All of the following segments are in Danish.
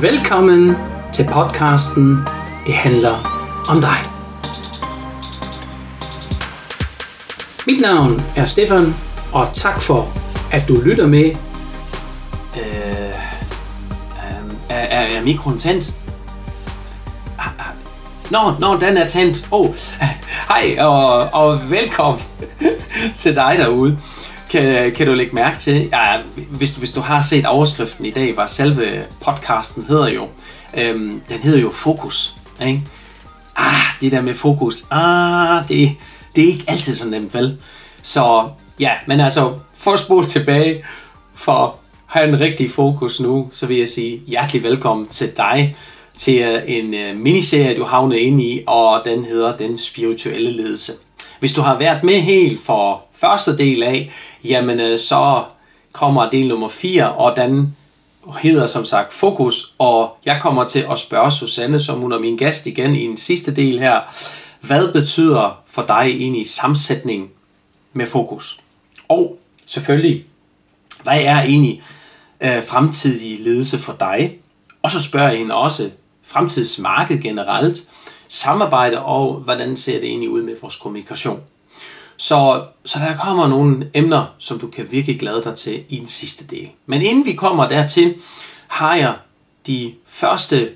Velkommen til podcasten Det handler om dig. Mit navn er Stefan, og tak for, at du lytter med. Øh, øh, er, er, er mikroen tændt? Ah, no, Nå, nå, den er tændt. Oh, hej og, og velkommen til dig derude. Kan, kan du lægge mærke til, ja, hvis, du, hvis du har set overskriften i dag, var selve podcasten hedder jo, øhm, den hedder jo Fokus. Ikke? Ah, det der med fokus, ah, det, det er ikke altid så nemt, vel? Så ja, men altså, for at spole tilbage, for at have en rigtig fokus nu, så vil jeg sige hjertelig velkommen til dig til øh, en øh, miniserie, du havner ind i, og den hedder Den Spirituelle Ledelse. Hvis du har været med helt for første del af, jamen øh, så kommer del nummer 4, og den hedder som sagt Fokus, og jeg kommer til at spørge Susanne, som hun er min gæst igen i en sidste del her, hvad betyder for dig egentlig sammensætning med fokus? Og selvfølgelig, hvad er egentlig øh, fremtidig ledelse for dig? Og så spørger jeg hende også fremtidsmarked generelt, samarbejde og hvordan ser det egentlig ud med vores kommunikation. Så, så der kommer nogle emner, som du kan virkelig glæde dig til i den sidste del. Men inden vi kommer dertil, har jeg de første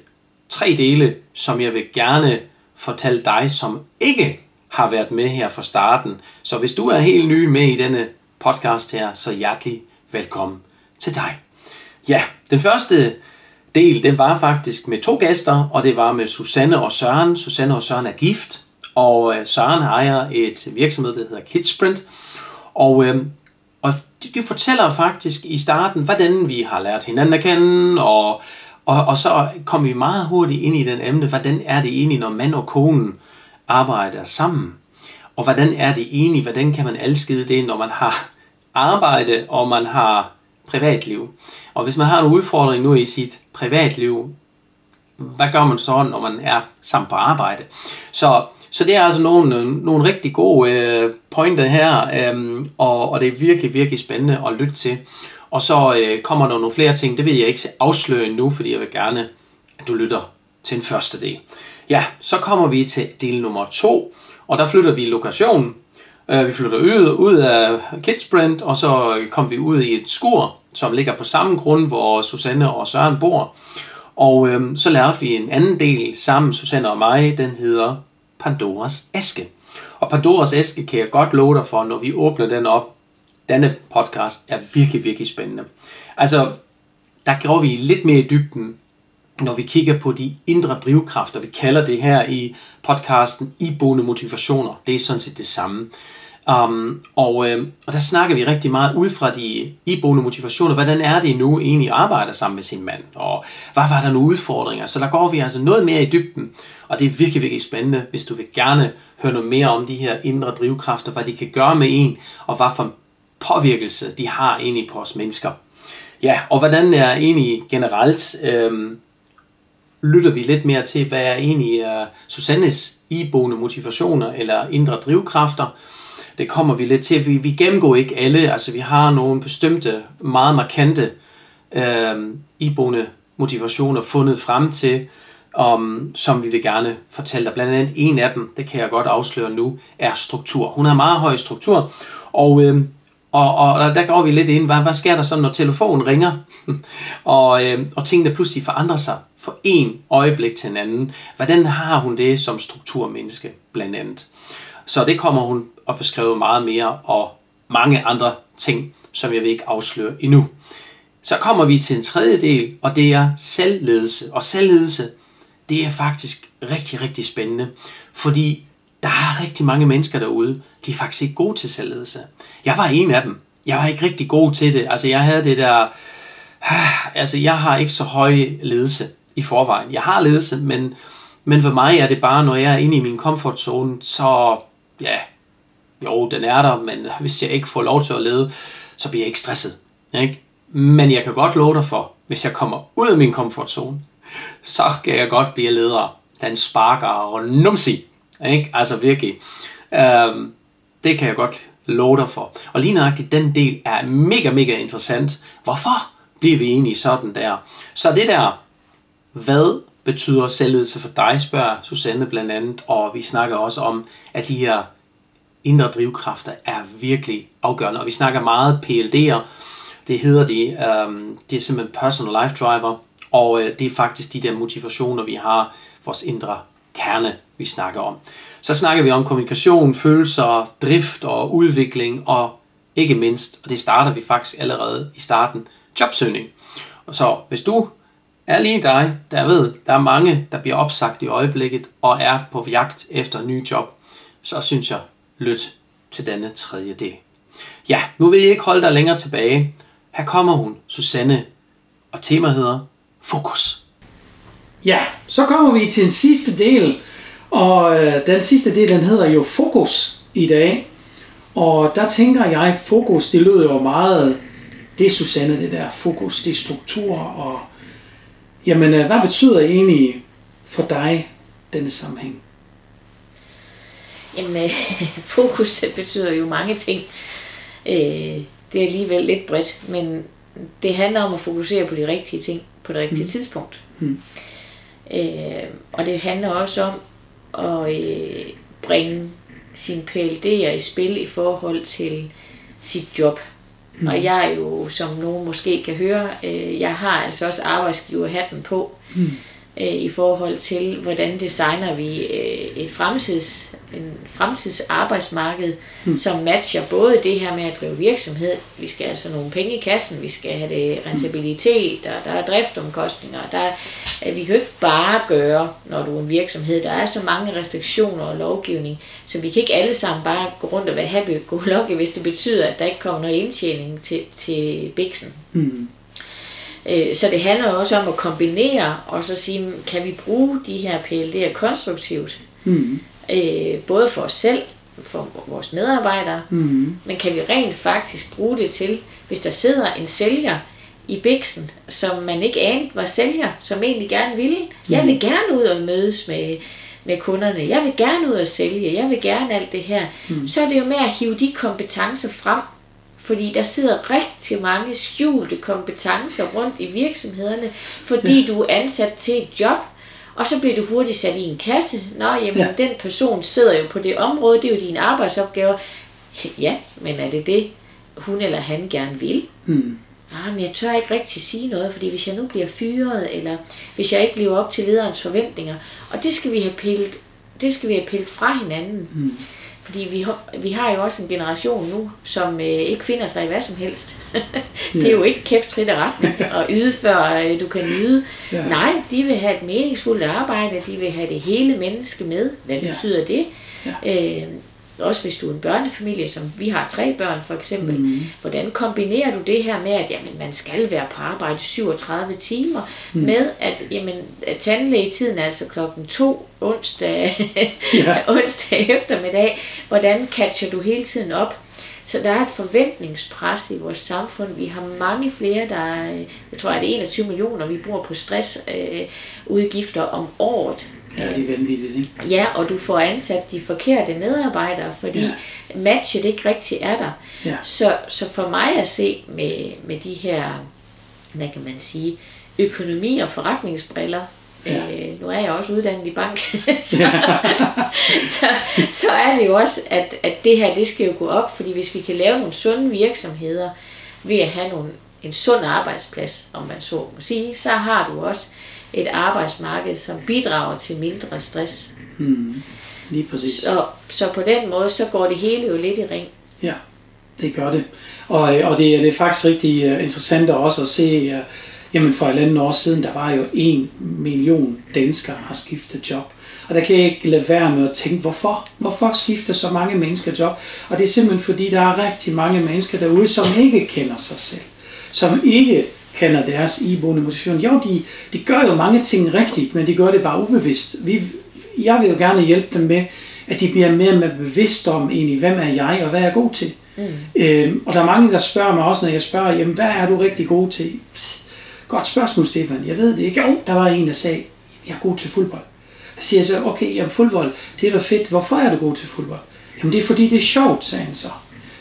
tre dele, som jeg vil gerne fortælle dig, som ikke har været med her fra starten. Så hvis du er helt ny med i denne podcast her, så hjertelig velkommen til dig. Ja, den første del, det var faktisk med to gæster, og det var med Susanne og Søren. Susanne og Søren er gift, og øh, Søren ejer et virksomhed, der hedder Kidsprint. Og, øh, og de, de fortæller faktisk i starten, hvordan vi har lært hinanden at kende, og, og, og så kom vi meget hurtigt ind i den emne, hvordan er det egentlig, når mand og konen arbejder sammen? Og hvordan er det egentlig, hvordan kan man adskille det, når man har arbejde, og man har privatliv? Og hvis man har en udfordring nu i sit privatliv, hvad gør man så, når man er sammen på arbejde? Så så det er altså nogle, nogle rigtig gode øh, pointer her, øh, og, og det er virkelig, virkelig spændende at lytte til. Og så øh, kommer der nogle flere ting, det vil jeg ikke afsløre nu, fordi jeg vil gerne, at du lytter til den første del. Ja, så kommer vi til del nummer to, og der flytter vi lokation. Øh, vi flytter ud, ud af Kidsprint, og så øh, kommer vi ud i et skur, som ligger på samme grund, hvor Susanne og Søren bor. Og øhm, så lærte vi en anden del sammen, Susanne og mig, den hedder Pandoras æske. Og Pandoras æske kan jeg godt love dig for, når vi åbner den op. Denne podcast er virkelig, virkelig spændende. Altså, der går vi lidt mere i dybden, når vi kigger på de indre drivkræfter. Vi kalder det her i podcasten iboende motivationer. Det er sådan set det samme. Um, og, øh, og der snakker vi rigtig meget ud fra de iboende motivationer. Hvordan er det nu egentlig at arbejde sammen med sin mand? Og hvad var der nogle udfordringer? Så der går vi altså noget mere i dybden. Og det er virkelig, virkelig spændende, hvis du vil gerne høre noget mere om de her indre drivkræfter, hvad de kan gøre med en, og hvad for en påvirkelse de har egentlig på os mennesker. Ja, og hvordan er egentlig generelt, øh, lytter vi lidt mere til, hvad er egentlig uh, Susannes iboende motivationer eller indre drivkræfter, det kommer vi lidt til. Vi, vi gennemgår ikke alle, altså vi har nogle bestemte, meget markante øh, iboende motivationer fundet frem til, om, som vi vil gerne fortælle dig. Blandt andet en af dem, det kan jeg godt afsløre nu, er struktur. Hun har meget høj struktur, og, øh, og, og der går vi lidt ind, hvad, hvad sker der så, når telefonen ringer, og, øh, og tingene pludselig forandrer sig fra en øjeblik til en anden. Hvordan har hun det som strukturmenneske, blandt andet? Så det kommer hun at beskrive meget mere, og mange andre ting, som jeg vil ikke afsløre endnu. Så kommer vi til en tredje del, og det er selvledelse. Og selvledelse, det er faktisk rigtig, rigtig spændende, fordi der er rigtig mange mennesker derude, de er faktisk ikke gode til selvledelse. Jeg var en af dem. Jeg var ikke rigtig god til det. Altså jeg havde det der... Altså jeg har ikke så høj ledelse i forvejen. Jeg har ledelse, men, men for mig er det bare, når jeg er inde i min komfortzone, så ja, jo, den er der, men hvis jeg ikke får lov til at lede, så bliver jeg ikke stresset. Ikke? Men jeg kan godt love dig for, hvis jeg kommer ud af min komfortzone, så kan jeg godt blive leder. Den sparker og numsi. Ikke? Altså virkelig. Øhm, det kan jeg godt love dig for. Og lige nøjagtigt den del er mega, mega interessant. Hvorfor bliver vi egentlig sådan der? Så det der hvad betyder selvledelse for dig, spørger Susanne blandt andet, og vi snakker også om, at de her indre drivkræfter er virkelig afgørende, og vi snakker meget PLD'er, det hedder de, øhm, det er simpelthen personal life driver, og øh, det er faktisk de der motivationer, vi har, vores indre kerne, vi snakker om. Så snakker vi om kommunikation, følelser, drift og udvikling, og ikke mindst, og det starter vi faktisk allerede i starten, jobsøgning. Og så hvis du er lige dig, der ved, der er mange, der bliver opsagt i øjeblikket og er på jagt efter en ny job, så synes jeg, lyt til denne tredje del. Ja, nu vil jeg ikke holde dig længere tilbage. Her kommer hun, Susanne, og tema hedder Fokus. Ja, så kommer vi til den sidste del, og øh, den sidste del, den hedder jo Fokus i dag. Og der tænker jeg, fokus, det lyder jo meget, det er Susanne, det der fokus, det er struktur, og jamen, øh, hvad betyder egentlig for dig denne sammenhæng? Jamen, øh, fokus betyder jo mange ting. Øh, det er alligevel lidt bredt, men det handler om at fokusere på de rigtige ting på det rigtige mm. tidspunkt. Mm. Øh, og det handler også om at øh, bringe sine PLD'er i spil i forhold til sit job. Mm. Og jeg er jo, som nogen måske kan høre, øh, jeg har altså også arbejdsgiverhatten på. Mm øh, i forhold til, hvordan designer vi øh, et fremtids, en fremtids arbejdsmarked, mm. som matcher både det her med at drive virksomhed, vi skal altså nogle penge i kassen, vi skal have det rentabilitet, og der er driftomkostninger, der er, at vi kan jo ikke bare gøre, når du er en virksomhed, der er så mange restriktioner og lovgivning, så vi kan ikke alle sammen bare gå rundt og være happy go lucky, hvis det betyder, at der ikke kommer noget indtjening til, til biksen. Mm. Øh, så det handler også om at kombinere og så sige, kan vi bruge de her PLD'er konstruktivt? Mm. Øh, både for os selv, for vores medarbejdere, mm. men kan vi rent faktisk bruge det til, hvis der sidder en sælger i biksen, som man ikke anede var sælger, som egentlig gerne ville. Mm. Jeg vil gerne ud og mødes med, med kunderne. Jeg vil gerne ud og sælge. Jeg vil gerne alt det her. Mm. Så er det jo med at hive de kompetencer frem, fordi der sidder rigtig mange skjulte kompetencer rundt i virksomhederne, fordi ja. du er ansat til et job, og så bliver du hurtigt sat i en kasse. Nå, jamen ja. den person sidder jo på det område, det er jo dine arbejdsopgaver. Ja, men er det det, hun eller han gerne vil? Hmm. Ah, men jeg tør ikke rigtig sige noget, fordi hvis jeg nu bliver fyret, eller hvis jeg ikke lever op til lederens forventninger, og det skal vi have pillet, det skal vi have pillet fra hinanden. Hmm. Fordi vi har, vi har jo også en generation nu, som øh, ikke finder sig i hvad som helst. det er jo ikke kæft, trit og retning og yde, før øh, du kan nyde. Ja. Nej, de vil have et meningsfuldt arbejde, de vil have det hele menneske med. Hvad ja. betyder det? Ja. Øh, også hvis du er en børnefamilie, som vi har tre børn for eksempel, mm. hvordan kombinerer du det her med, at jamen, man skal være på arbejde 37 timer, mm. med at, jamen, at tandlægetiden er altså klokken to onsdag, ja. onsdag eftermiddag, hvordan catcher du hele tiden op? Så der er et forventningspres i vores samfund. Vi har mange flere, der jeg tror, at det er 21 millioner, vi bruger på stressudgifter øh, om året. Ja, det er vanvittigt, ikke? Ja, og du får ansat de forkerte medarbejdere, fordi ja. matchet ikke rigtig er der. Ja. Så, så for mig at se med, med de her, hvad kan man sige, økonomi- og forretningsbriller, Ja. Øh, nu er jeg også uddannet i bank, så, ja. så, så er det jo også, at, at det her, det skal jo gå op, fordi hvis vi kan lave nogle sunde virksomheder ved at have nogle, en sund arbejdsplads, om man så må sige, så har du også et arbejdsmarked, som bidrager til mindre stress. Hmm. Lige præcis. Så, så på den måde, så går det hele jo lidt i ring. Ja, det gør det. Og, og det, det er faktisk rigtig uh, interessant også at se, uh, jamen for et andet år siden, der var jo en million danskere, har skiftet job. Og der kan jeg ikke lade være med at tænke, hvorfor? Hvorfor skifter så mange mennesker job? Og det er simpelthen fordi, der er rigtig mange mennesker derude, som ikke kender sig selv. Som ikke kender deres iboende motivation. Jo, de, de gør jo mange ting rigtigt, men de gør det bare ubevidst. Vi, jeg vil jo gerne hjælpe dem med, at de bliver mere med bevidst om egentlig, hvem er jeg, og hvad er jeg god til. Mm. Øhm, og der er mange, der spørger mig også, når jeg spørger, jamen, hvad er du rigtig god til? Godt spørgsmål, Stefan. Jeg ved det ikke. Jo, der var en, der sagde, jeg er god til fodbold. Så siger jeg så, okay, jamen fodbold, det er da fedt. Hvorfor er du god til fodbold? Jamen det er fordi, det er sjovt, sagde han så.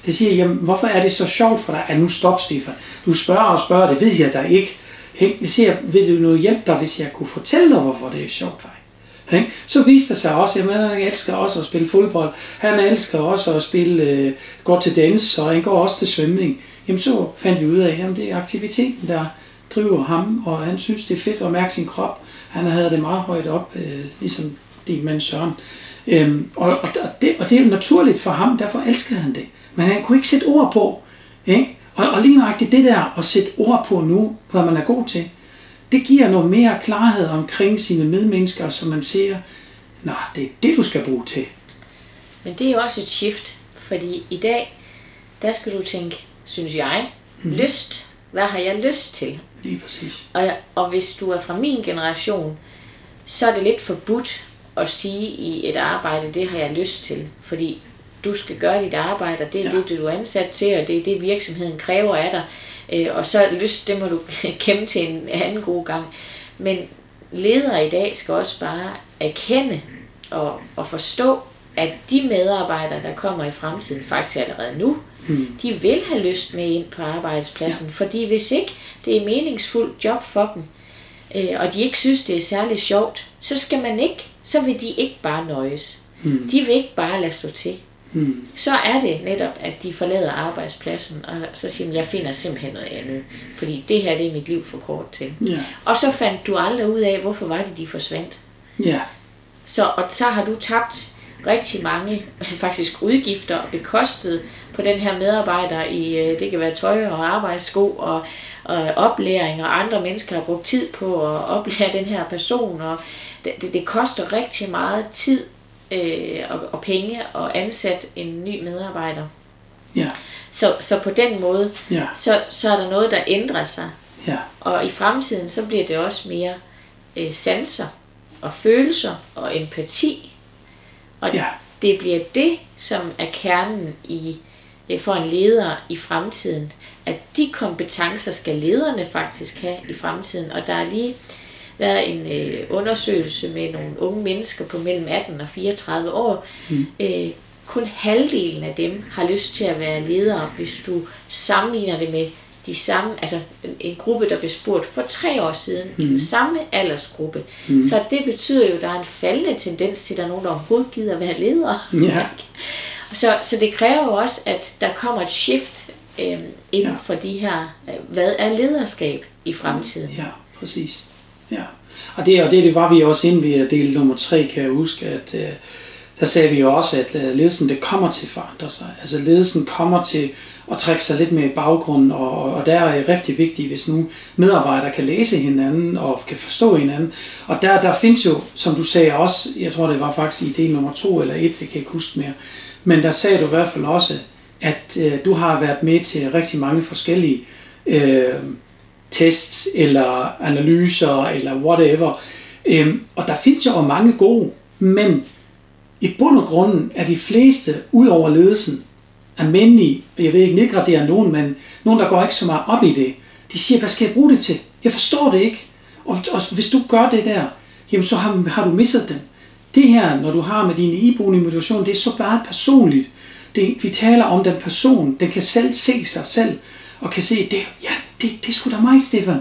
Det siger, jamen hvorfor er det så sjovt for dig? at nu stop, Stefan. Du spørger og spørger, det ved jeg da ikke. Ikke? Jeg siger, vil du noget hjælpe dig, hvis jeg kunne fortælle dig, hvorfor det er sjovt for dig? Ikke? Så viste det sig også, at han elsker også at spille fodbold. Han elsker også at spille, øh, går til dans, og han går også til svømning. Jamen så fandt vi ud af, at det er aktiviteten, der driver ham, og han synes, det er fedt at mærke sin krop. Han havde det meget højt op, øh, ligesom din mand. Øhm, og, og, det, og det er jo naturligt for ham, derfor elskede han det. Men han kunne ikke sætte ord på. Ikke? Og, og lige nøjagtigt det der at sætte ord på nu, hvad man er god til, det giver noget mere klarhed omkring sine medmennesker, så man siger, nå, det er det, du skal bruge til. Men det er jo også et shift, fordi i dag, der skal du tænke, synes jeg, mm. lyst. Hvad har jeg lyst til? Lige præcis. Og, og hvis du er fra min generation, så er det lidt forbudt at sige i et arbejde, det har jeg lyst til. Fordi du skal gøre dit arbejde, og det er ja. det, du er ansat til, og det er det, virksomheden kræver af dig. Øh, og så lyst, det må du kæmpe til en anden god gang. Men ledere i dag skal også bare erkende og, og forstå, at de medarbejdere, der kommer i fremtiden, faktisk allerede nu, mm. de vil have lyst med ind på arbejdspladsen. Ja. Fordi hvis ikke det er meningsfuldt job for dem, øh, og de ikke synes, det er særlig sjovt, så skal man ikke, så vil de ikke bare nøjes. Mm. De vil ikke bare lade stå til. Mm. Så er det netop, at de forlader arbejdspladsen, og så siger de, jeg finder simpelthen noget andet. Fordi det her, det er mit liv for kort til. Ja. Og så fandt du aldrig ud af, hvorfor var det, de forsvandt. Ja. Så, og så har du tabt rigtig mange faktisk udgifter og bekostet på den her medarbejder i, øh, det kan være tøj og arbejdssko og, og oplæring, og andre mennesker har brugt tid på at oplære den her person, og det, det, det koster rigtig meget tid øh, og, og penge at ansætte en ny medarbejder. Ja. Så, så på den måde, ja. så, så er der noget, der ændrer sig. Ja. Og i fremtiden, så bliver det også mere øh, sanser og følelser og empati. Og ja. det bliver det, som er kernen i øh, for en leder i fremtiden. At de kompetencer skal lederne faktisk have i fremtiden. Og der er lige været en øh, undersøgelse med nogle unge mennesker på mellem 18 og 34 år. Mm. Øh, kun halvdelen af dem har lyst til at være ledere, hvis du sammenligner det med de samme, altså en gruppe, der blev spurgt for tre år siden, mm. i den samme aldersgruppe. Mm. Så det betyder jo, at der er en faldende tendens til, at der er nogen, der overhovedet gider være ledere. Ja. så, så det kræver jo også, at der kommer et shift øh, inden ja. for de her, øh, hvad er lederskab i fremtiden? Ja, præcis. Ja, og det, og det, det var vi også inde ved øh, del nummer tre, kan jeg huske, at øh, der sagde vi jo også, at øh, ledelsen det kommer til at forandre sig. Altså ledelsen kommer til at trække sig lidt mere i baggrunden, og, og der er det rigtig vigtigt, hvis nu medarbejdere kan læse hinanden og kan forstå hinanden. Og der, der findes jo, som du sagde også, jeg tror det var faktisk i del nummer to eller et, jeg kan ikke huske mere, men der sagde du i hvert fald også, at øh, du har været med til rigtig mange forskellige øh, tests eller analyser eller whatever. Øhm, og der findes jo mange gode, men i bund og grunden er de fleste, ud over ledelsen, almindelige, jeg vil ikke nedgradere nogen, men nogen, der går ikke så meget op i det, de siger, hvad skal jeg bruge det til? Jeg forstår det ikke. Og, og hvis du gør det der, jamen så har, har du misset dem. Det her, når du har med din iboende motivation, det er så bare personligt. Det, vi taler om den person, den kan selv se sig selv, og kan se, det, ja, det, det er sgu da mig, Stefan.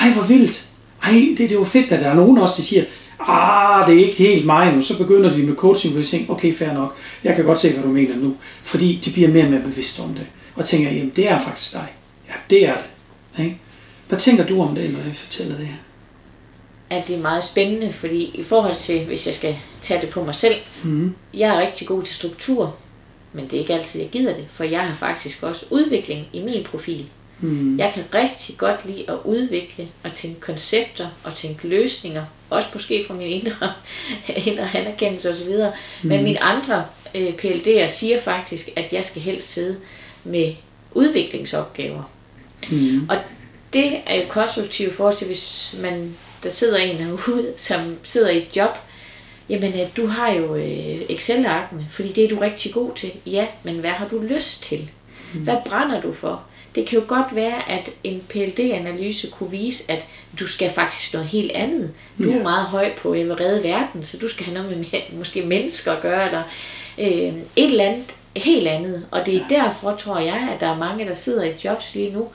Ej, hvor vildt. Ej, det, det var fedt, at der er nogen også, der siger, ah, det er ikke helt mig nu. Så begynder de med coaching, hvor de tænker, okay, fair nok, jeg kan godt se, hvad du mener nu. Fordi de bliver mere og mere bevidste om det. Og tænker, jamen, det er faktisk dig. Ja, det er det. Ikke? Hvad tænker du om det, når jeg fortæller det her? At det er meget spændende, fordi i forhold til, hvis jeg skal tage det på mig selv, mm. jeg er rigtig god til struktur, men det er ikke altid, jeg gider det, for jeg har faktisk også udvikling i min profil. Mm. Jeg kan rigtig godt lide at udvikle og tænke koncepter og tænke løsninger, også måske fra min indre, indre anerkendelse osv. Mm. Men mine andre øh, PLD'er siger faktisk, at jeg skal helst sidde med udviklingsopgaver. Mm. Og det er jo konstruktivt forhold til, hvis man, der sidder en herude, som sidder i et job, Jamen, øh, du har jo øh, Excel-arkene, fordi det er du rigtig god til. Ja, men hvad har du lyst til? Mm. Hvad brænder du for? Det kan jo godt være, at en PLD-analyse kunne vise, at du skal faktisk noget helt andet. Du er meget høj på at redde verden, så du skal have noget med måske mennesker at gøre, eller øh, et eller andet helt andet. Og det er derfor, tror jeg, at der er mange, der sidder i jobs lige nu,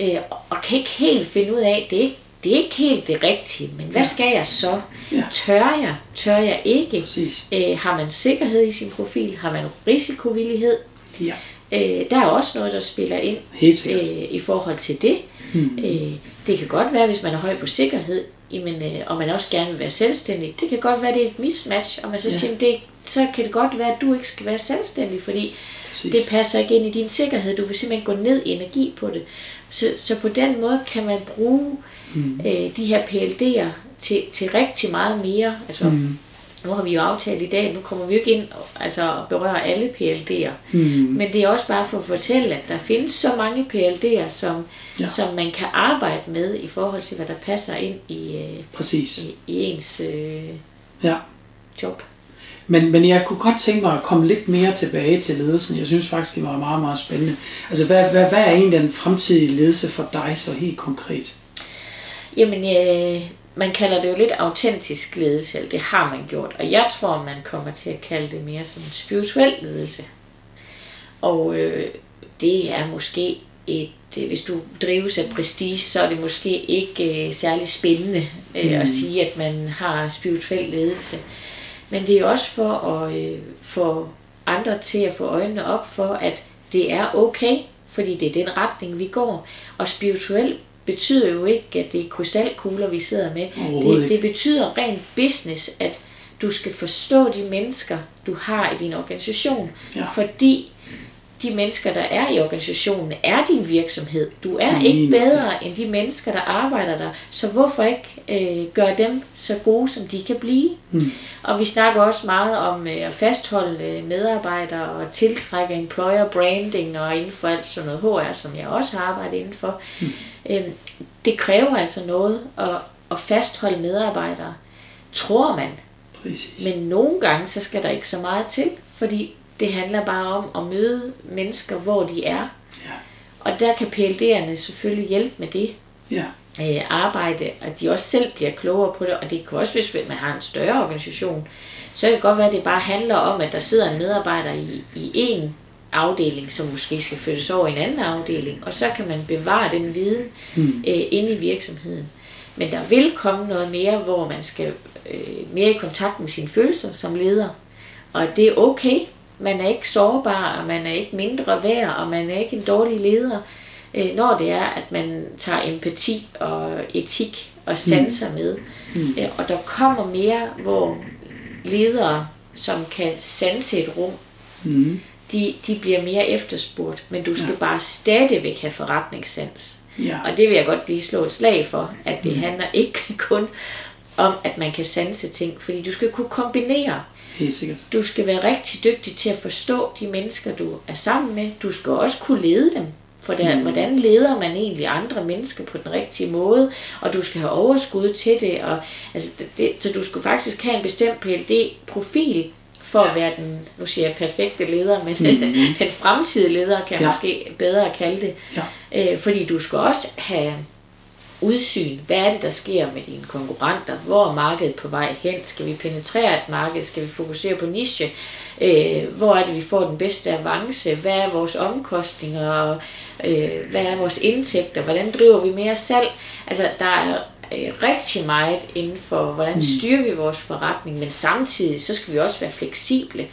øh, og kan ikke helt finde ud af, det er ikke, det er ikke helt det rigtige, men hvad skal jeg så? Ja. Tør jeg? Tør jeg ikke? Præcis. Øh, har man sikkerhed i sin profil? Har man risikovillighed? Ja, Øh, der er også noget, der spiller ind øh, i forhold til det. Mm. Øh, det kan godt være, hvis man er høj på sikkerhed, jamen, øh, og man også gerne vil være selvstændig. Det kan godt være, det er et mismatch, og man så ja. siger, det, så kan det godt være, at du ikke skal være selvstændig, fordi Præcis. det passer ikke ind i din sikkerhed. Du vil simpelthen gå ned i energi på det. Så, så på den måde kan man bruge mm. øh, de her PLD'er til, til rigtig meget mere. Altså, mm. Nu har vi jo aftalt i dag, nu kommer vi jo ikke ind og altså, og berører alle PLD'er. Mm. Men det er også bare for at fortælle, at der findes så mange PLD'er, som, Ja. ja. som man kan arbejde med i forhold til, hvad der passer ind i, øh, Præcis. i, i ens øh, Ja. job. Men, men jeg kunne godt tænke mig at komme lidt mere tilbage til ledelsen. Jeg synes faktisk, det var meget, meget spændende. Altså, hvad, hvad, hvad er egentlig den fremtidige ledelse for dig så helt konkret? Jamen, øh, man kalder det jo lidt autentisk ledelse, eller det har man gjort. Og jeg tror, man kommer til at kalde det mere som spirituel ledelse. Og øh, det er måske et, øh, hvis du drives af prestige, så er det måske ikke øh, særlig spændende øh, Mm. at sige, at man har spirituel ledelse. Men det er også for at øh, få andre til at få øjnene op for, at det er okay, fordi det er den retning, vi går. Og spirituel betyder jo ikke, at det er krystalkugler, vi sidder med. Det, det betyder rent business, at du skal forstå de mennesker, du har i din organisation. Ja. Fordi de mennesker, der er i organisationen, er din virksomhed. Du er Lige ikke bedre end de mennesker, der arbejder der. Så hvorfor ikke øh, gøre dem så gode, som de kan blive? Mm. Og vi snakker også meget om øh, at fastholde øh, medarbejdere og tiltrække employer branding og inden for alt sådan noget HR, som jeg også har arbejdet inden for. Mm. Øhm, det kræver altså noget at, at fastholde medarbejdere, tror man. Præcis. Men nogle gange, så skal der ikke så meget til, fordi det handler bare om at møde mennesker, hvor de er. Ja. Og der kan PLD'erne selvfølgelig hjælpe med det Ja. øh, arbejde, at de også selv bliver klogere på det, og det kan også, hvis man har en større organisation, så kan det godt være, at det bare handler om, at der sidder en medarbejder i, i en afdeling, som måske skal flyttes over i en anden afdeling, og så kan man bevare den viden Mm. øh, inde i virksomheden. Men der vil komme noget mere, hvor man skal øh, mere i kontakt med sine følelser som leder, og det er okay. Man er ikke sårbar, og man er ikke mindre værd, og man er ikke en dårlig leder, øh, når det er, at man tager empati og etik og sanser mm. med. Mm. Øh, og der kommer mere, hvor ledere, som kan sanse et rum, Mm. de, de bliver mere efterspurgt, men du skal ja. bare stadigvæk have forretningssans. Ja. Og det vil jeg godt lige slå et slag for, at det mm. handler ikke kun om, at man kan sanse ting, fordi du skal kunne kombinere. Helt sikkert. Du skal være rigtig dygtig til at forstå de mennesker, du er sammen med. Du skal også kunne lede dem. For der, mm. hvordan leder man egentlig andre mennesker på den rigtige måde? Og du skal have overskud til det. Og, altså, det, så du skal faktisk have en bestemt PLD-profil for at være den, nu siger jeg perfekte leder, men mm. den fremtidige leder kan jeg Ja. ja. måske bedre kalde det. Ja. Øh, fordi du skal også have udsyn. Hvad er det, der sker med dine konkurrenter? Hvor er markedet på vej hen? Skal vi penetrere et marked? Skal vi fokusere på niche? Øh, hvor er det, vi får den bedste avance? Hvad er vores omkostninger? Øh, hvad er vores indtægter? Hvordan driver vi mere salg? Altså, der er øh, rigtig meget inden for, hvordan styrer vi vores forretning, men samtidig så skal vi også være fleksible.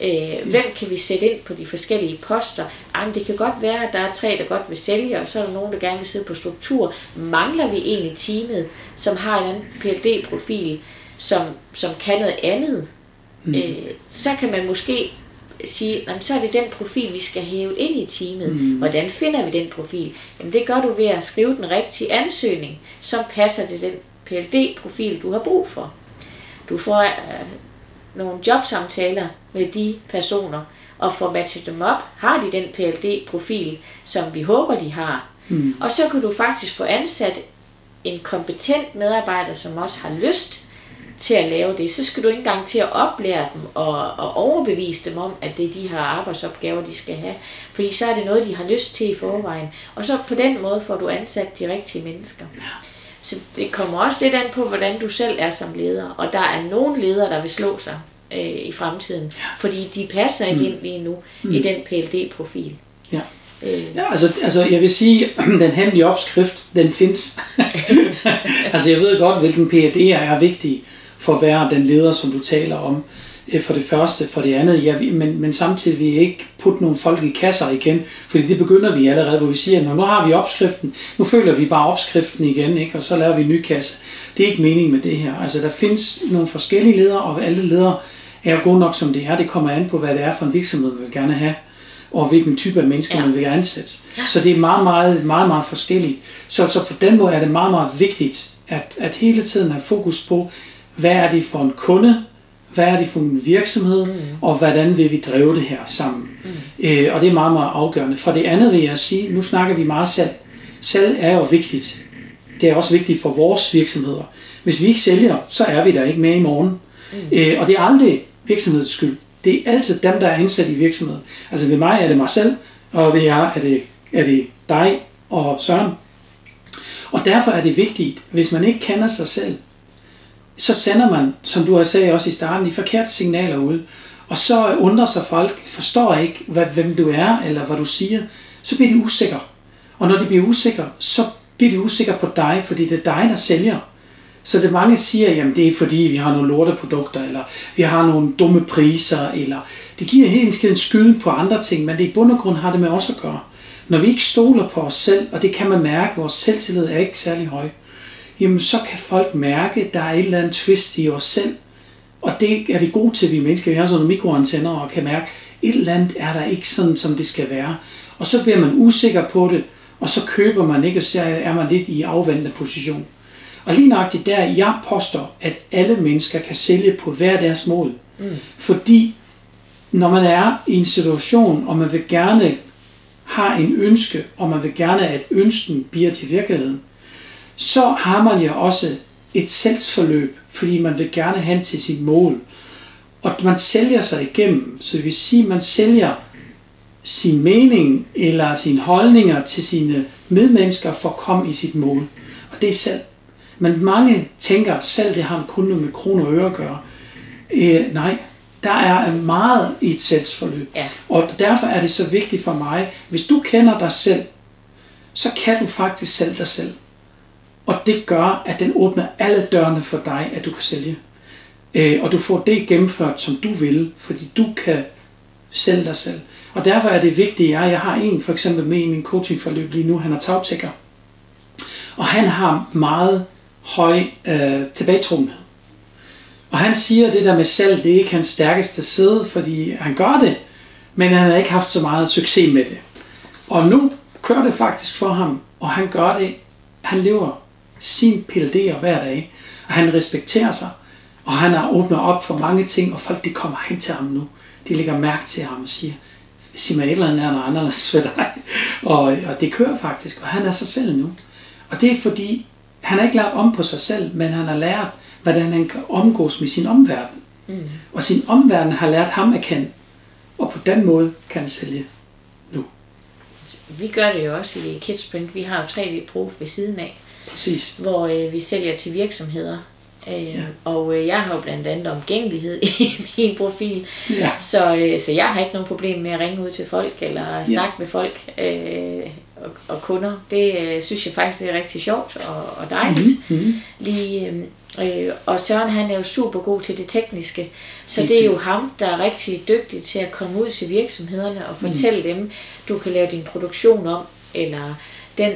Øh, hvem kan vi sætte ind på de forskellige poster? Ej, men det kan godt være, at der er tre, der godt vil sælge, og så er der nogen, der gerne vil sidde på struktur. Mangler vi en i teamet, som har en anden PLD-profil, som, som kan noget andet? Mm. Øh, så kan man måske sige, "Nå, men så er det den profil, vi skal hæve ind i teamet. Mm. Hvordan finder vi den profil? Jamen det gør du ved at skrive den rigtige ansøgning, som passer til den PLD-profil, du har brug for. Du får øh, nogle jobsamtaler med de personer, og får matchet dem op. Har de den PLD-profil, som vi håber, de har? Mm. Og så kan du faktisk få ansat en kompetent medarbejder, som også har lyst til at lave det. Så skal du ikke engang til at oplære dem og, og overbevise dem om, at det er de her arbejdsopgaver, de skal have. Fordi så er det noget, de har lyst til i forvejen. Og så på den måde får du ansat de rigtige mennesker. Så det kommer også lidt an på, hvordan du selv er som leder. Og der er nogle ledere, der vil slå sig øh, i fremtiden, fordi de passer ikke ind lige nu i den PLD-profil. Ja. Øh, Ja, altså, altså jeg vil sige, den hemmelige opskrift, den findes. altså jeg ved godt, hvilken PAD er vigtig for at være den leder, som du taler om. Øh, For det første, for det andet, ja, vi- men, men samtidig vil jeg ikke putte nogle folk i kasser igen, fordi det begynder vi allerede, hvor vi siger, "Nå, nu har vi opskriften, nu følger vi bare opskriften igen, ikke? og så laver vi en ny kasse. Det er ikke meningen med det her. Altså der findes nogle forskellige ledere, og alle ledere er jo gode nok som det er. Det kommer an på, hvad det er for en virksomhed, man vil gerne have, og hvilken type af mennesker Ja. ja. man vil ansætte. Så det er meget, meget, meget, meget forskelligt. Så, så på den måde er det meget, meget vigtigt, at, at hele tiden have fokus på, hvad er det for en kunde, hvad er det for en virksomhed, mm. og hvordan vil vi drive det her sammen. Mm. Øh, og det er meget, meget afgørende. For det andet vil jeg sige, nu snakker vi meget salg. Salg er jo vigtigt. Det er også vigtigt for vores virksomheder. Hvis vi ikke sælger, så er vi der ikke mere i morgen. Mm. Øh, og det er aldrig virksomhedens skyld. Det er altid dem, der er ansat i virksomheden. Altså ved mig er det mig selv, og ved jer er det, er det dig og Søren. Og derfor er det vigtigt, hvis man ikke kender sig selv, så sender man, som du har sagt også i starten, de forkerte signaler ud. Og så undrer sig folk, forstår ikke, hvad, hvem du er, eller hvad du siger. Så bliver de usikre. Og når de bliver usikre, så bliver de usikre på dig, fordi det er dig, der sælger. Så det mange siger, jamen det er fordi, vi har nogle lorteprodukter, eller vi har nogle dumme priser, eller det giver helt en skyld på andre ting, men det i bund og grund har det med os at gøre. Når vi ikke stoler på os selv, og det kan man mærke, vores selvtillid er ikke særlig høj, jamen så kan folk mærke, at der er et eller andet twist i os selv. Og det er vi gode til, vi mennesker. Vi har sådan nogle mikroantenner og kan mærke, et eller andet er der ikke sådan, som det skal være. Og så bliver man usikker på det, og så køber man ikke, og så er man lidt i afvendende position. Og lige nøjagtigt der, jeg påstår, at alle mennesker kan sælge på hver deres mål. Mm. Fordi når man er i en situation, og man vil gerne have en ønske, og man vil gerne, at ønsken bliver til virkeligheden, så har man jo også et salgsforløb, fordi man vil gerne hen til sit mål. Og man sælger sig igennem, så det vil sige, at man sælger sin mening eller sine holdninger til sine medmennesker for at komme i sit mål. Og det er salg. Men mange tænker, at salg det har kun noget med kroner og øre at gøre. Øh, nej, der er meget i et salgsforløb. Ja. Og derfor er det så vigtigt for mig, hvis du kender dig selv, så kan du faktisk sælge dig selv. Og det gør, at den åbner alle dørene for dig, at du kan sælge. Øh, og du får det gennemført, som du vil, fordi du kan sælge dig selv. Og derfor er det vigtigt, at jeg, jeg har en for eksempel med i min coachingforløb lige nu, han er tagtækker. Og han har meget høj øh, tilbagetrukkenhed. Og han siger, at det der med salg, det er ikke hans stærkeste side, fordi han gør det, men han har ikke haft så meget succes med det. Og nu kører det faktisk for ham, og han gør det, han lever sin PLD'er hver dag, og han respekterer sig, og han har åbnet op for mange ting, og folk de kommer hen til ham nu. De lægger mærke til ham og siger, sig mig et eller andet er noget anderledes for dig. Og, og det kører faktisk, og han er sig selv nu. Og det er fordi, han har ikke lært om på sig selv, men han har lært, hvordan han kan omgås med sin omverden. Mm. Og sin omverden har lært ham at kende. Og på den måde kan han sælge nu. Vi gør det jo også i Kidsprint. Vi har jo 3D-proof ved siden af, Præcis. hvor øh, vi sælger til virksomheder. Øh, ja. Og øh, jeg har jo blandt andet omgængelighed i min profil. Ja. Så, øh, så jeg har ikke nogen problem med at ringe ud til folk eller snakke med folk øh, og, og kunder. Det øh, synes jeg faktisk det er rigtig sjovt og, og dejligt. Mm-hmm. Lige, øh, øh, og Søren han er jo super god til det tekniske, så det er jo ham, der er rigtig dygtig til at komme ud til virksomhederne og fortælle mm. dem, du kan lave din produktion om, eller den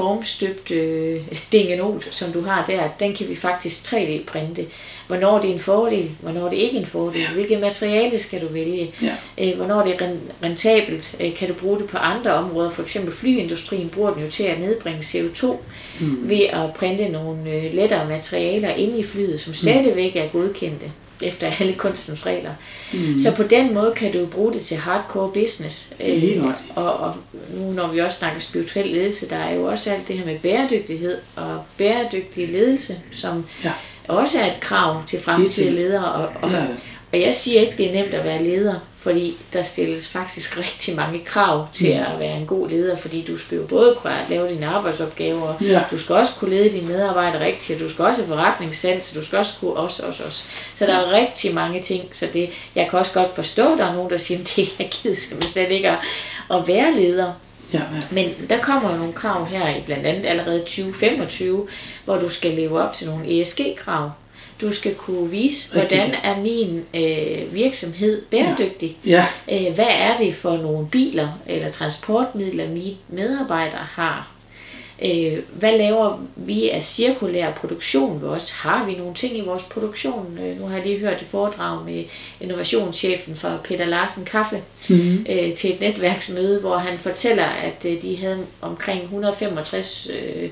formstøbte øh, dingenot, som du har der, den kan vi faktisk 3D-printe. Hvornår det er en fordel, hvornår det ikke er en fordel, Ja. hvilket materiale skal du vælge, Ja. øh, hvornår det er ren- rentabelt, øh, kan du bruge det på andre områder, for eksempel flyindustrien bruger den jo til at nedbringe CO2 mm. ved at printe nogle lettere materialer inde i flyet, som stadigvæk er godkendte efter alle kunstens regler. Mm. Så på den måde kan du bruge det til hardcore business. Lige Øh, nøjagtigt. og, og nu når vi også snakker spirituel ledelse, der er jo også alt det her med bæredygtighed og bæredygtig ledelse, som Ja. også er et krav til fremtidige ledere. Og, og, Det er det. og jeg siger ikke, det er nemt at være leder, fordi der stilles faktisk rigtig mange krav til Mm. at være en god leder, fordi du skal jo både kunne lave dine arbejdsopgaver, Ja. du skal også kunne lede dine medarbejdere rigtigt, og du skal også have forretningssans, og du skal også kunne også, også, også. Så der er rigtig mange ting, så det, jeg kan også godt forstå, at der er nogen, der siger, at det jeg gider simpelthen slet ikke at, at være leder. Ja, ja. Men der kommer jo nogle krav her i blandt andet allerede 2025, hvor du skal leve op til nogle ESG-krav. Du skal kunne vise, Rigtig. hvordan er min øh, virksomhed bæredygtig. Ja, Øh, hvad er det for nogle biler eller transportmidler, mine medarbejdere har? Øh, hvad laver vi af cirkulær produktion ved os? Har vi nogle ting i vores produktion? Øh, nu har jeg lige hørt et foredrag med innovationschefen fra Peter Larsen Kaffe mm. øh, til et netværksmøde, hvor han fortæller, at øh, de havde omkring 165 øh,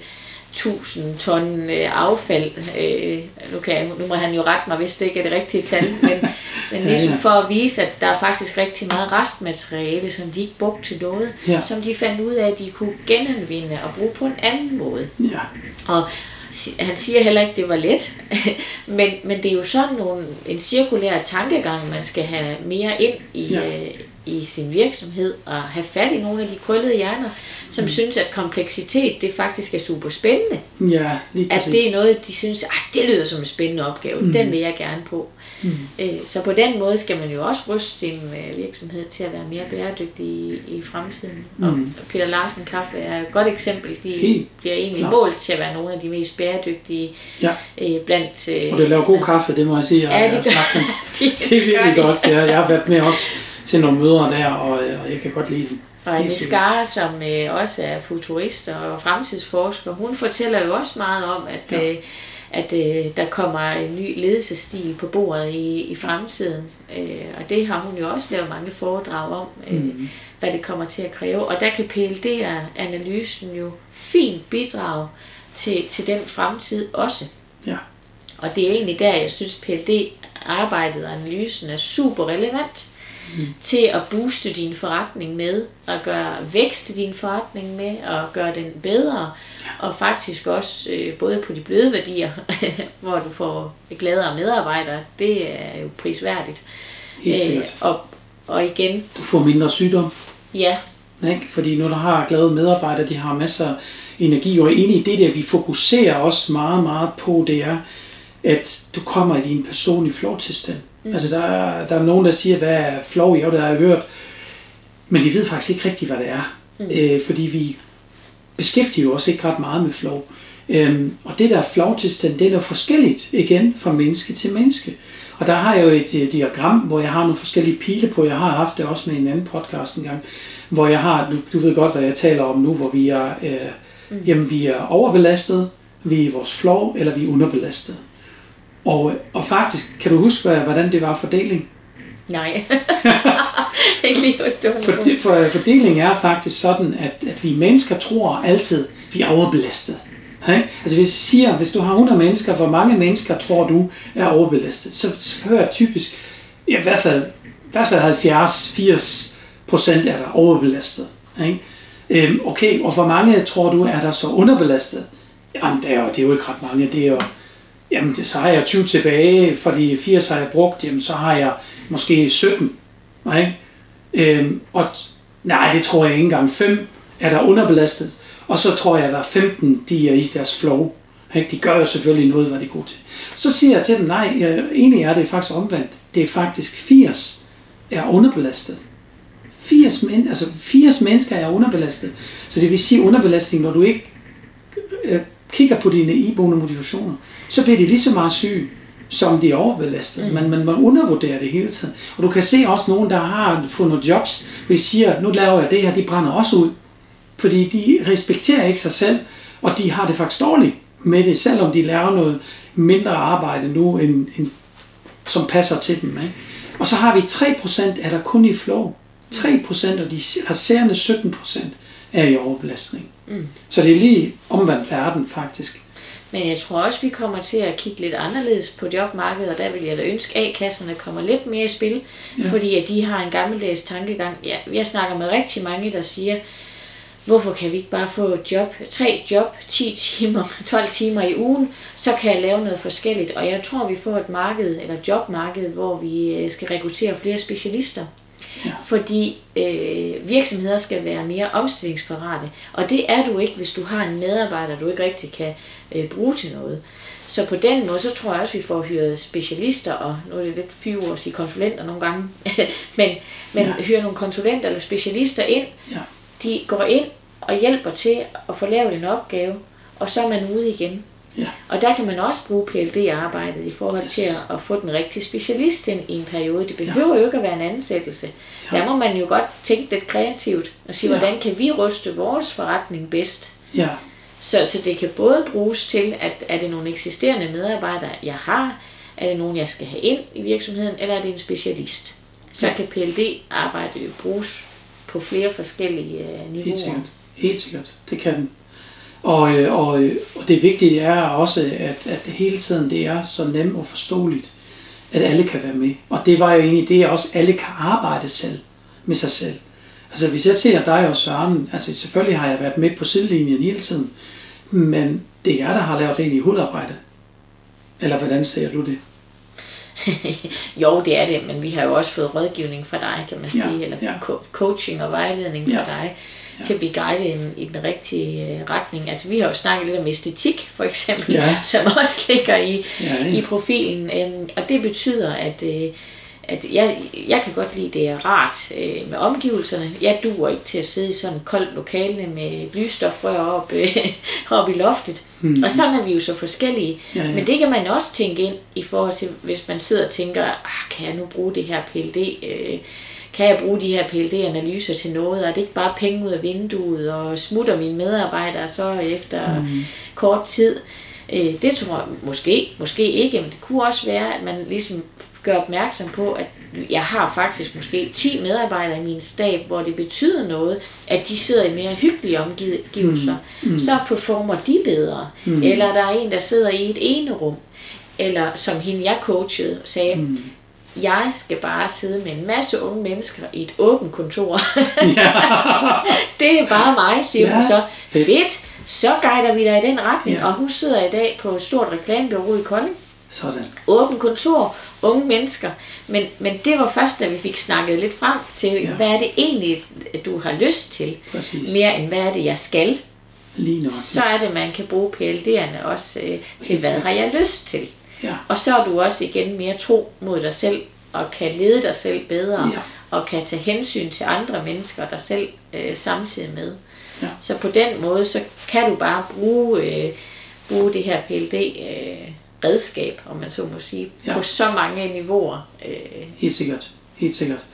1000 ton øh, affald. Øh, nu, kan jeg, nu må han jo rette mig, hvis det ikke er det rigtige tal, men, men ligesom ja. for at vise, at der er faktisk rigtig meget restmateriale, som de ikke brugte til noget, Ja. som de fandt ud af, at de kunne genanvinde og bruge på en anden måde. ja, Og han siger heller ikke, at det var let, men, men det er jo sådan nogle, en cirkulær tankegang, man skal have mere ind i, ja. øh, i sin virksomhed, og have fat i nogle af de krøllede hjerner, som mm. synes, at kompleksitet det faktisk er super spændende. ja, lige At præcis. det er noget, de synes, at det lyder som en spændende opgave, mm. den vil jeg gerne på. Mm. Øh, Så på den måde skal man jo også ruste sin øh, virksomhed til at være mere bæredygtig i, i fremtiden. Mm. Og Peter Larsen Kaffe er et godt eksempel. De Helt bliver egentlig klart. målt til at være nogle af de mest bæredygtige Ja, øh, blandt... Øh, og det laver god kaffe, det må jeg sige. Ja, det gør- de, Det er virkelig godt. Ja, jeg har været med også til nogle møder der, og, øh, og jeg kan godt lide den. Og Anne. Skar, som øh, også er futurist og fremtidsforsker, hun fortæller jo også meget om, at, ja. øh, at øh, der kommer en ny ledelsesstil på bordet i, i fremtiden. Øh, og det har hun jo også lavet mange foredrag om, øh, mm. hvad det kommer til at kræve. Og der kan PLD-analysen jo fint bidrage til, til den fremtid også. Ja, Og det er egentlig der, jeg synes, PLD-arbejdet og analysen er super relevant mm. til at booste din forretning med, og gøre vækst i din forretning med, og gøre den bedre, og faktisk også øh, både på de bløde værdier, hvor du får gladere medarbejdere, det er jo prisværdigt. helt sikkert. og, og igen, Du får mindre sygdom, ja, ikke? fordi når du har glade medarbejdere, de har masser af energi, og egentlig det der, vi fokuserer også meget, meget på, det er, at du kommer i din personlige flow-tilstand. Mm. Altså der er, der er nogen, der siger, hvad er flow? Jo, det har jeg hørt. Men de ved faktisk ikke rigtigt, hvad det er. Mm. Øh, fordi vi beskæftiger os ikke ret meget med flow. Øhm, og det der flow-tilstand, det er noget forskelligt igen fra menneske til menneske. Og der har jeg jo et øh, diagram, hvor jeg har nogle forskellige pile på. Jeg har haft det også med en anden podcast engang, hvor jeg har, du, du ved godt, hvad jeg taler om nu, hvor vi er, øh, mm. jamen, vi er overbelastet, vi er i vores flow, eller vi er underbelastet. Og, og faktisk, kan du huske, hvordan det var fordeling? nej. ikke lige forstående. For, for, fordelingen er faktisk sådan, at, at vi mennesker tror altid, vi er overbelastet. Okay? Altså hvis jeg siger, hvis du har 100 mennesker, hvor mange mennesker tror du er overbelastet, så, hører typisk, ja, i hvert fald, i hvert fald 70-80 procent er der overbelastet. Ikke? Øhm, okay, og hvor mange tror du er der så underbelastet? Jamen, det er jo, det er jo ikke ret mange. Det er jo, jamen, det, så har jeg 20 tilbage, fordi 80 har jeg brugt, jamen, så har jeg måske 17. Ikke? Øhm, og t- nej, det tror jeg ikke engang. 5 er der underbelastet, og så tror jeg, at der er 15, de er i deres flow. Ikke? De gør jo selvfølgelig noget, hvad de er gode til. Så siger jeg til dem, nej, jeg, egentlig er det faktisk omvendt. Det er faktisk 80 er underbelastet. 80, men, altså 80 mennesker er underbelastet. Så det vil sige underbelastning, når du ikke øh, kigger på dine iboende motivationer, så bliver de lige så meget syge, som de er overbelastet. Mm. Man, man, man undervurderer det hele tiden. Og du kan se også nogen, der har fundet jobs, hvor de siger, nu laver jeg det her, de brænder også ud. Fordi de respekterer ikke sig selv, og de har det faktisk dårligt med det, selvom de laver noget mindre arbejde nu, end, end, som passer til dem. Ikke? Og så har vi 3% er der kun i flow. 3% og de resterende 17% er i overbelastning. Mm. Så det er lige omvendt verden faktisk. Men jeg tror også, vi kommer til at kigge lidt anderledes på jobmarkedet, og der vil jeg da ønske, at A-kasserne kommer lidt mere i spil, ja. fordi at de har en gammeldags tankegang. Ja, jeg snakker med rigtig mange, der siger, hvorfor kan vi ikke bare få et job, tre job, 10 timer, 12 timer i ugen, så kan jeg lave noget forskelligt. Og jeg tror, vi får et marked, eller jobmarked, hvor vi øh, skal rekruttere flere specialister. Ja. Fordi øh, virksomheder skal være mere omstillingsparate, og det er du ikke, hvis du har en medarbejder, du ikke rigtig kan øh, bruge til noget. Så på den måde, så tror jeg også, at vi får hyret specialister, og nu er det lidt fyre at sige konsulenter nogle gange, men, men ja. hyre nogle konsulenter eller specialister ind, Ja. de går ind og hjælper til at få lavet en opgave, og så er man ude igen. Ja. Og der kan man også bruge PLD-arbejdet i forhold Yes. til at, at få den rigtige specialist ind i en periode. Det behøver jo ikke at være en ansættelse. Ja. Der må man jo godt tænke lidt kreativt og sige, Ja. hvordan kan vi ryste vores forretning bedst? Ja. Så, så det kan både bruges til, at er det nogle eksisterende medarbejdere, jeg har, er det nogen, jeg skal have ind i virksomheden, eller er det en specialist? Så Ja. kan PLD-arbejdet jo bruges på flere forskellige øh, Helt niveauer. sikkert. Helt sikkert. Det kan den. Og, øh, og, øh, og det vigtige er også, at, at det hele tiden det er så nemt og forståeligt, at alle kan være med. Og det var jo egentlig det, at også alle kan arbejde selv med sig selv. Altså hvis jeg ser dig og Søren, altså selvfølgelig har jeg været med på sidelinjen hele tiden, men det er jer, der har lavet egentlig hovedarbejde. Eller hvordan ser du det? jo, det er det, men vi har jo også fået rådgivning fra dig, kan man Ja, sige, eller ja. co- coaching og vejledning fra Ja, dig, ja. til at blive guidet i, den- i den rigtige øh, retning. Altså, vi har jo snakket lidt om æstetik, for eksempel, Ja. som også ligger i, Ja, ja. i profilen, øhm, og det betyder, at, øh, at jeg, jeg kan godt lide, det er rart øh, med omgivelserne. Jeg duer ikke til at sidde i sådan et koldt lokale med lysstofrør op, øh, op i loftet. Mm. Og sådan er vi jo så forskellige. Ja, ja. Men det kan man også tænke ind i forhold til, hvis man sidder og tænker, ah, kan jeg nu bruge det her PLD? Øh, kan jeg bruge de her PLD-analyser til noget? Er det ikke bare penge ud af vinduet og smutter mine medarbejdere så efter mm. kort tid? Øh, det tror jeg måske, måske ikke, men det kunne også være, at man ligesom gør opmærksom på, at jeg har faktisk måske 10 medarbejdere i min stab, hvor det betyder noget, at de sidder i mere hyggelige omgivelser. Mm. Mm. Så performer de bedre. Mm. Eller der er en, der sidder i et ene rum. Eller som hende, jeg coachede, sagde, mm. Jeg skal bare sidde med en masse unge mennesker i et åbent kontor. det er bare mig, siger ja, hun Ja, så. fedt. Fedt, så guider vi dig i den retning. Ja. Og hun sidder i dag på et stort reklamebureau i Kolding. Sådan. Åben kontor, unge mennesker. Men, men det var først, da vi fik snakket lidt frem til, ja. Ja. hvad er det egentlig, du har lyst til? Præcis. Mere end hvad er det, jeg skal? Lige nok. Så er det, man kan bruge PLD'erne også øh, til, hvad har jeg lyst til? Ja. Og så er du også igen mere tro mod dig selv, og kan lede dig selv bedre, Ja. og kan tage hensyn til andre mennesker, der selv øh, samtidig med. Ja. Så på den måde, så kan du bare bruge, øh, bruge det her PLD øh, om man så må sige, Ja. på så mange niveauer. Øh, Helt sikkert. Helt sikkert.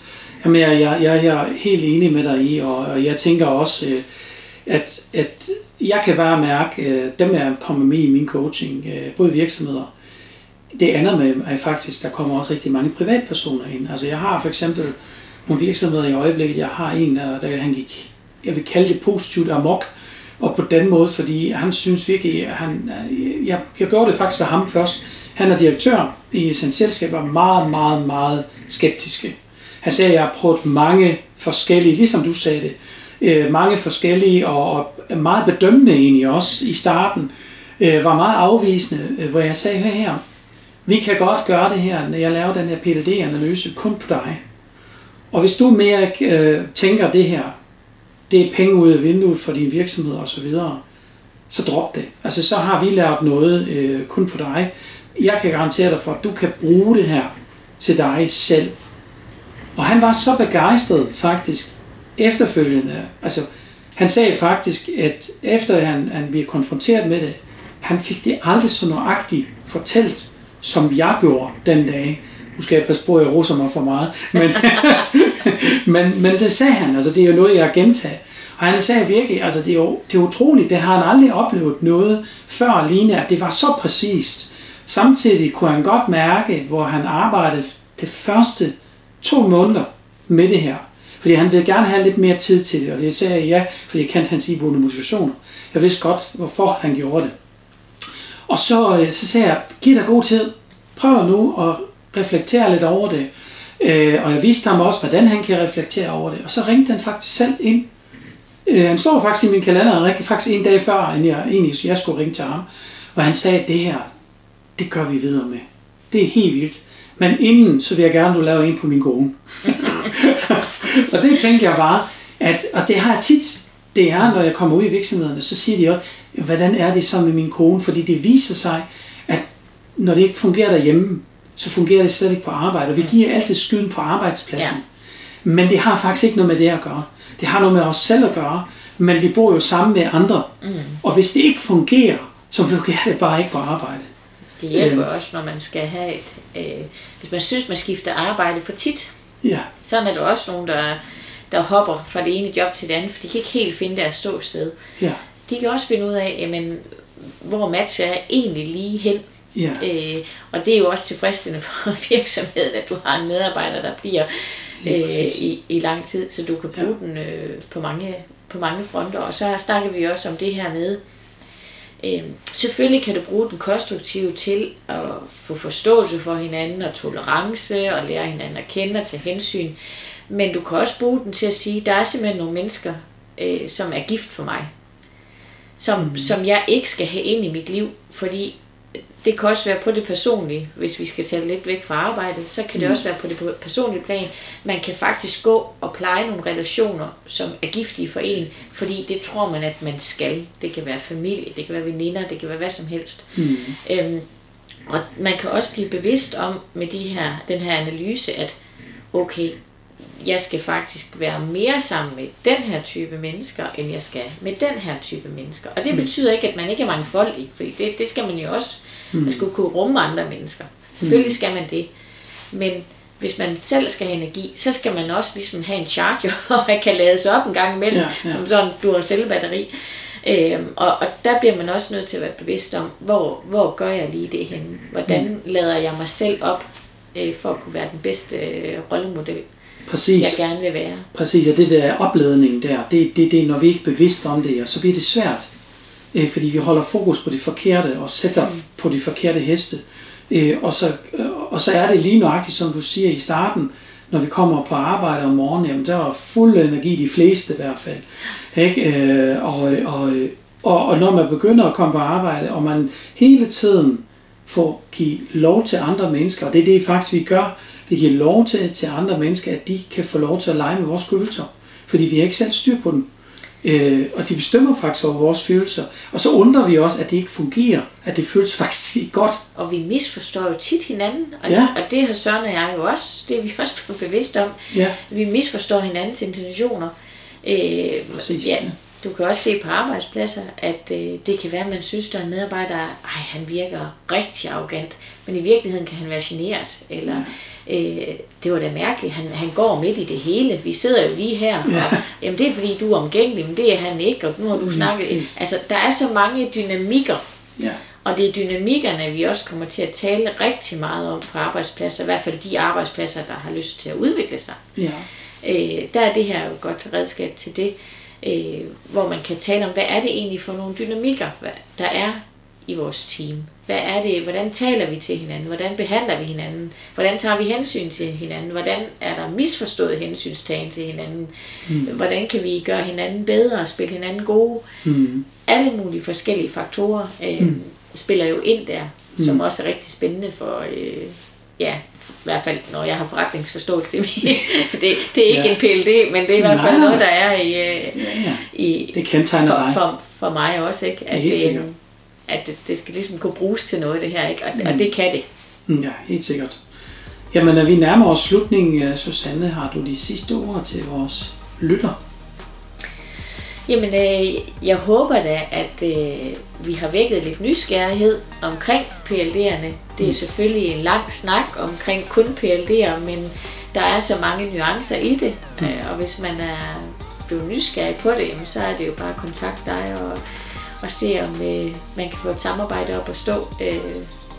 Jamen, jeg, jeg, jeg, jeg er helt enig med dig i, og, og jeg tænker også, øh, at, at jeg kan bare mærke, øh, dem der er kommet med i min coaching, øh, både virksomheder, det andet med at faktisk, der kommer også rigtig mange privatpersoner ind. Altså jeg har for eksempel nogle virksomheder i øjeblikket, jeg har en, der, der han gik, jeg vil kalde det positivt amok, og på den måde, fordi han synes virkelig, at han, øh, jeg, jeg gjorde det faktisk for ham først. Han er direktør i sin selskab, og er meget, meget, meget skeptiske. Han sagde, at jeg har prøvet mange forskellige, ligesom du sagde det, øh, mange forskellige og, og meget bedømmende egentlig også i starten, øh, var meget afvisende, øh, hvor jeg sagde, hør her, vi kan godt gøre det her, når jeg laver den her PLD-analyse, kun på dig. Og hvis du mere øh, tænker det her, det er penge ud af vinduet for din virksomhed og så videre, så drop det. Altså så har vi lavet noget øh, kun på dig. Jeg kan garantere dig for, at du kan bruge det her til dig selv. Og han var så begejstret faktisk efterfølgende. Altså han sagde faktisk, at efter han, han blev konfronteret med det, han fik det aldrig så nøjagtigt fortalt, som jeg gjorde den dag. Nu skal jeg passe på, at jeg roser mig for meget. Men, men, men det sagde han, altså det er jo noget, jeg gentager. Og han sagde virkelig, altså det er jo det er utroligt, det har han aldrig oplevet noget før lignende, at det var så præcist. Samtidig kunne han godt mærke, hvor han arbejdede det første to måneder med det her. Fordi han ville gerne have lidt mere tid til det, og det sagde jeg ja, fordi jeg kendte hans iboende motivationer. Jeg vidste godt, hvorfor han gjorde det. Og så, øh, så sagde jeg, giv dig god tid. Prøv nu at reflektere lidt over det. Øh, og jeg viste ham også, hvordan han kan reflektere over det. Og så ringte han faktisk selv ind. Øh, han står faktisk i min kalender, han faktisk en dag før, end jeg, egentlig, jeg skulle ringe til ham. Og han sagde, det her, det gør vi videre med. Det er helt vildt. Men inden, så vil jeg gerne, du laver en på min kone. og det tænker jeg bare, at, og det har jeg tit, det er, når jeg kommer ud i virksomhederne, så siger de også, hvordan er det så med min kone? Fordi det viser sig, når det ikke fungerer derhjemme, så fungerer det slet ikke på arbejde. Og vi giver altid skylden på arbejdspladsen. Ja. Men det har faktisk ikke noget med det at gøre. Det har noget med os selv at gøre, men vi bor jo sammen med andre. Mm. Og hvis det ikke fungerer, så fungerer det bare ikke på arbejde. Det hjælper øh. også, når man skal have et... Øh, hvis man synes, man skifter arbejde for tit. Ja. Sådan er der også nogen, der, der hopper fra det ene job til det andet, for de kan ikke helt finde deres ståsted. Ja. De kan også finde ud af, jamen, hvor matcher jeg egentlig lige hen. Ja. Øh, og det er jo også tilfredsstillende for virksomheden, at du har en medarbejder, der bliver øh, i, i lang tid, så du kan bruge ja. den øh, på, mange, på mange fronter. Og så snakker vi også om det her med, øh, selvfølgelig kan du bruge den konstruktive til at få forståelse for hinanden og tolerance og lære hinanden at kende og tage hensyn. Men du kan også bruge den til at sige, der er simpelthen nogle mennesker, øh, som er gift for mig. Som, mm. som jeg ikke skal have ind i mit liv, fordi det kan også være på det personlige, hvis vi skal tage lidt væk fra arbejdet, så kan det mm. også være på det personlige plan. Man kan faktisk gå og pleje nogle relationer, som er giftige for en, fordi det tror man, at man skal. Det kan være familie, det kan være veninder, det kan være hvad som helst. Mm. Øhm, og man kan også blive bevidst om med de her, den her analyse, at okay, jeg skal faktisk være mere sammen med den her type mennesker, end jeg skal med den her type mennesker. Og det mm. betyder ikke, at man ikke er mangfoldig, for det, det skal man jo også. Mm. Man skal kunne rumme andre mennesker. Selvfølgelig mm. skal man det. Men hvis man selv skal have energi, så skal man også ligesom have en charger, hvor man kan lades op en gang imellem, ja, ja. som sådan du har selv batteri. Øhm, og, og der bliver man også nødt til at være bevidst om, hvor, hvor gør jeg lige det henne? Hvordan mm. lader jeg mig selv op, øh, for at kunne være den bedste øh, rollemodel? Præcis. jeg gerne vil være. Præcis, og det der opladning der, det, det, det når vi ikke er bevidste om det, og så bliver det svært. Øh, fordi vi holder fokus på det forkerte, og sætter mm. på de forkerte heste. Øh, og, så, øh, og så er det lige nøjagtigt, som du siger i starten, når vi kommer på arbejde om morgenen, jamen der er fuld energi, de fleste i hvert fald. Ikke? Øh, og, og, og, og når man begynder at komme på arbejde, og man hele tiden får give lov til andre mennesker, og det er det faktisk, vi gør, vi giver lov til, til andre mennesker, at de kan få lov til at lege med vores følelser. Fordi vi har ikke selv styr på dem. Øh, og de bestemmer faktisk over vores følelser. Og så undrer vi også, at det ikke fungerer. At det føles faktisk ikke godt. Og vi misforstår jo tit hinanden. Og, ja. og det har Søren og jeg jo også. Det er vi også blevet bevidst om. Ja. Vi misforstår hinandens intentioner. Øh, Præcis. Ja, du kan også se på arbejdspladser, at øh, det kan være, at man synes, der er en medarbejder, ej, han virker rigtig arrogant, men i virkeligheden kan han være generet, eller øh, det var da mærkeligt, han, han går midt i det hele, vi sidder jo lige her, ja. og jamen, det er fordi, du er omgængelig, men det er han ikke, og nu har du mm, snakket. Præcis. Altså, der er så mange dynamikker, ja. og det er dynamikkerne, vi også kommer til at tale rigtig meget om på arbejdspladser, i hvert fald de arbejdspladser, der har lyst til at udvikle sig. Ja. Øh, der er det her jo et godt redskab til det øh, hvor man kan tale om, hvad er det egentlig for nogle dynamikker, der er i vores team. Hvad er det, hvordan taler vi til hinanden? Hvordan behandler vi hinanden? Hvordan tager vi hensyn til hinanden? Hvordan er der misforstået hensynstagen til hinanden? Mm. Hvordan kan vi gøre hinanden bedre og spille hinanden gode? Mm. Alle mulige forskellige faktorer øh, mm. spiller jo ind der, mm. som også er rigtig spændende for, øh, ja, i hvert fald når jeg har forretningsforståelse. det, det er ikke ja. en PLD, men det er i hvert fald noget, der er i, ja, ja. i det kendetegner for, dig. For, for mig også, ikke? At, det, at det, det skal ligesom kunne bruges til noget, det her, ikke? Og, mm. og det kan det. Mm, ja, helt sikkert. Jamen, når vi nærmer os slutningen, Susanne, har du de sidste ord til vores lytter? Jamen, øh, jeg håber da, at øh, vi har vækket lidt nysgerrighed omkring PLD'erne. Det er mm. selvfølgelig en lang snak omkring kun PLD'er, men der er så mange nuancer i det. Mm. Øh, og hvis man er blevet nysgerrig på det, jamen, så er det jo bare at kontakte dig og, og se, om øh, man kan få et samarbejde op at stå øh,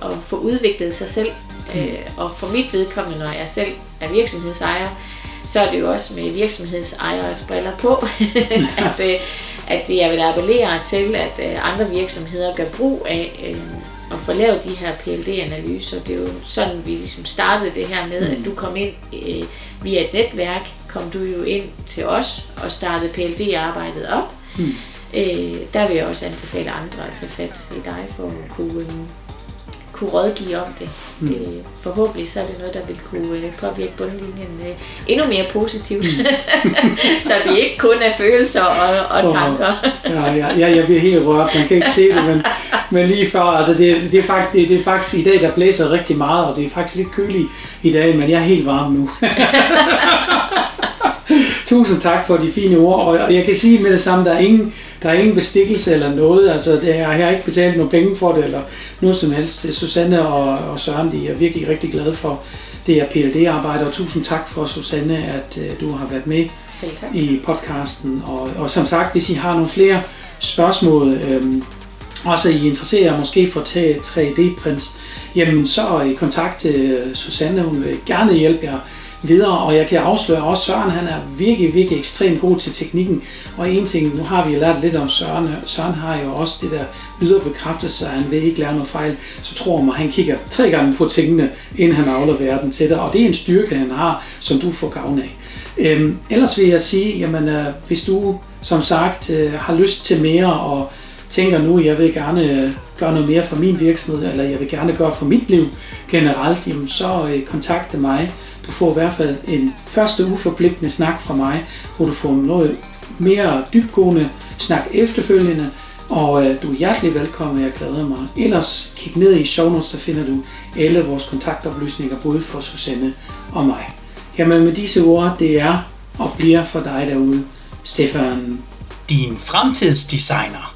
og få udviklet sig selv. Mm. Øh, og for mit vedkommende, når jeg selv er virksomhedsejer, så er det jo også med virksomhedsejeres briller på, at, øh, at jeg vil appellere til, at øh, andre virksomheder gør brug af øh, at få lavet de her PLD-analyser. Det er jo sådan, vi ligesom startede det her med, at du kom ind via et netværk, kom du jo ind til os og startede PLD-arbejdet op. Mm. der vil jeg også anbefale andre at tage fat i dig for at kunne kunne rådgive om det. Mm. Øh, forhåbentlig så er det noget, der vil kunne øh, påvirke bundlinjen øh, endnu mere positivt. Mm. så det ikke kun er følelser og, og tanker. ja, ja, ja, jeg bliver helt rørt. Man kan ikke se det, men, men lige før, altså det, det, er faktisk, det, det er faktisk i dag, der blæser rigtig meget, og det er faktisk lidt køligt i dag, men jeg er helt varm nu. Tusind tak for de fine ord, og jeg kan sige med det samme, der er ingen, der er ingen bestikkelse eller noget, altså det er, jeg har ikke betalt nogen penge for det, eller noget som helst. Susanne og, og Søren, de er virkelig rigtig glade for det her PLD-arbejde, og tusind tak for, Susanne, at uh, du har været med i podcasten. Og, og som sagt, hvis I har nogle flere spørgsmål, øhm, også I interesserer jer måske for 3D-print, jamen så i kontakt uh, Susanne, hun vil gerne hjælpe jer videre, og jeg kan afsløre også, Søren han er virkelig, virkelig ekstremt god til teknikken, og en ting, nu har vi jo lært lidt om Søren, Søren har jo også det der ydre bekræftelse, at han vil ikke lære noget fejl, så tror mig, han kigger tre gange på tingene, inden han afleverer dem til dig, og det er en styrke, han har, som du får gavn af. Øhm, ellers vil jeg sige, jamen, øh, hvis du som sagt øh, har lyst til mere, og tænker nu, jeg vil gerne øh, gøre noget mere for min virksomhed, eller jeg vil gerne gøre for mit liv generelt, jamen, så øh, kontakte mig. Du får i hvert fald en første uforpligtende snak fra mig, hvor du får noget mere dybgående snak efterfølgende, og øh, du er hjertelig velkommen, jeg glæder mig. Ellers kig ned i show notes, så finder du alle vores kontaktoplysninger, både for Susanne og mig. Jamen med disse ord, det er og bliver for dig derude, Stefan. Din fremtidsdesigner.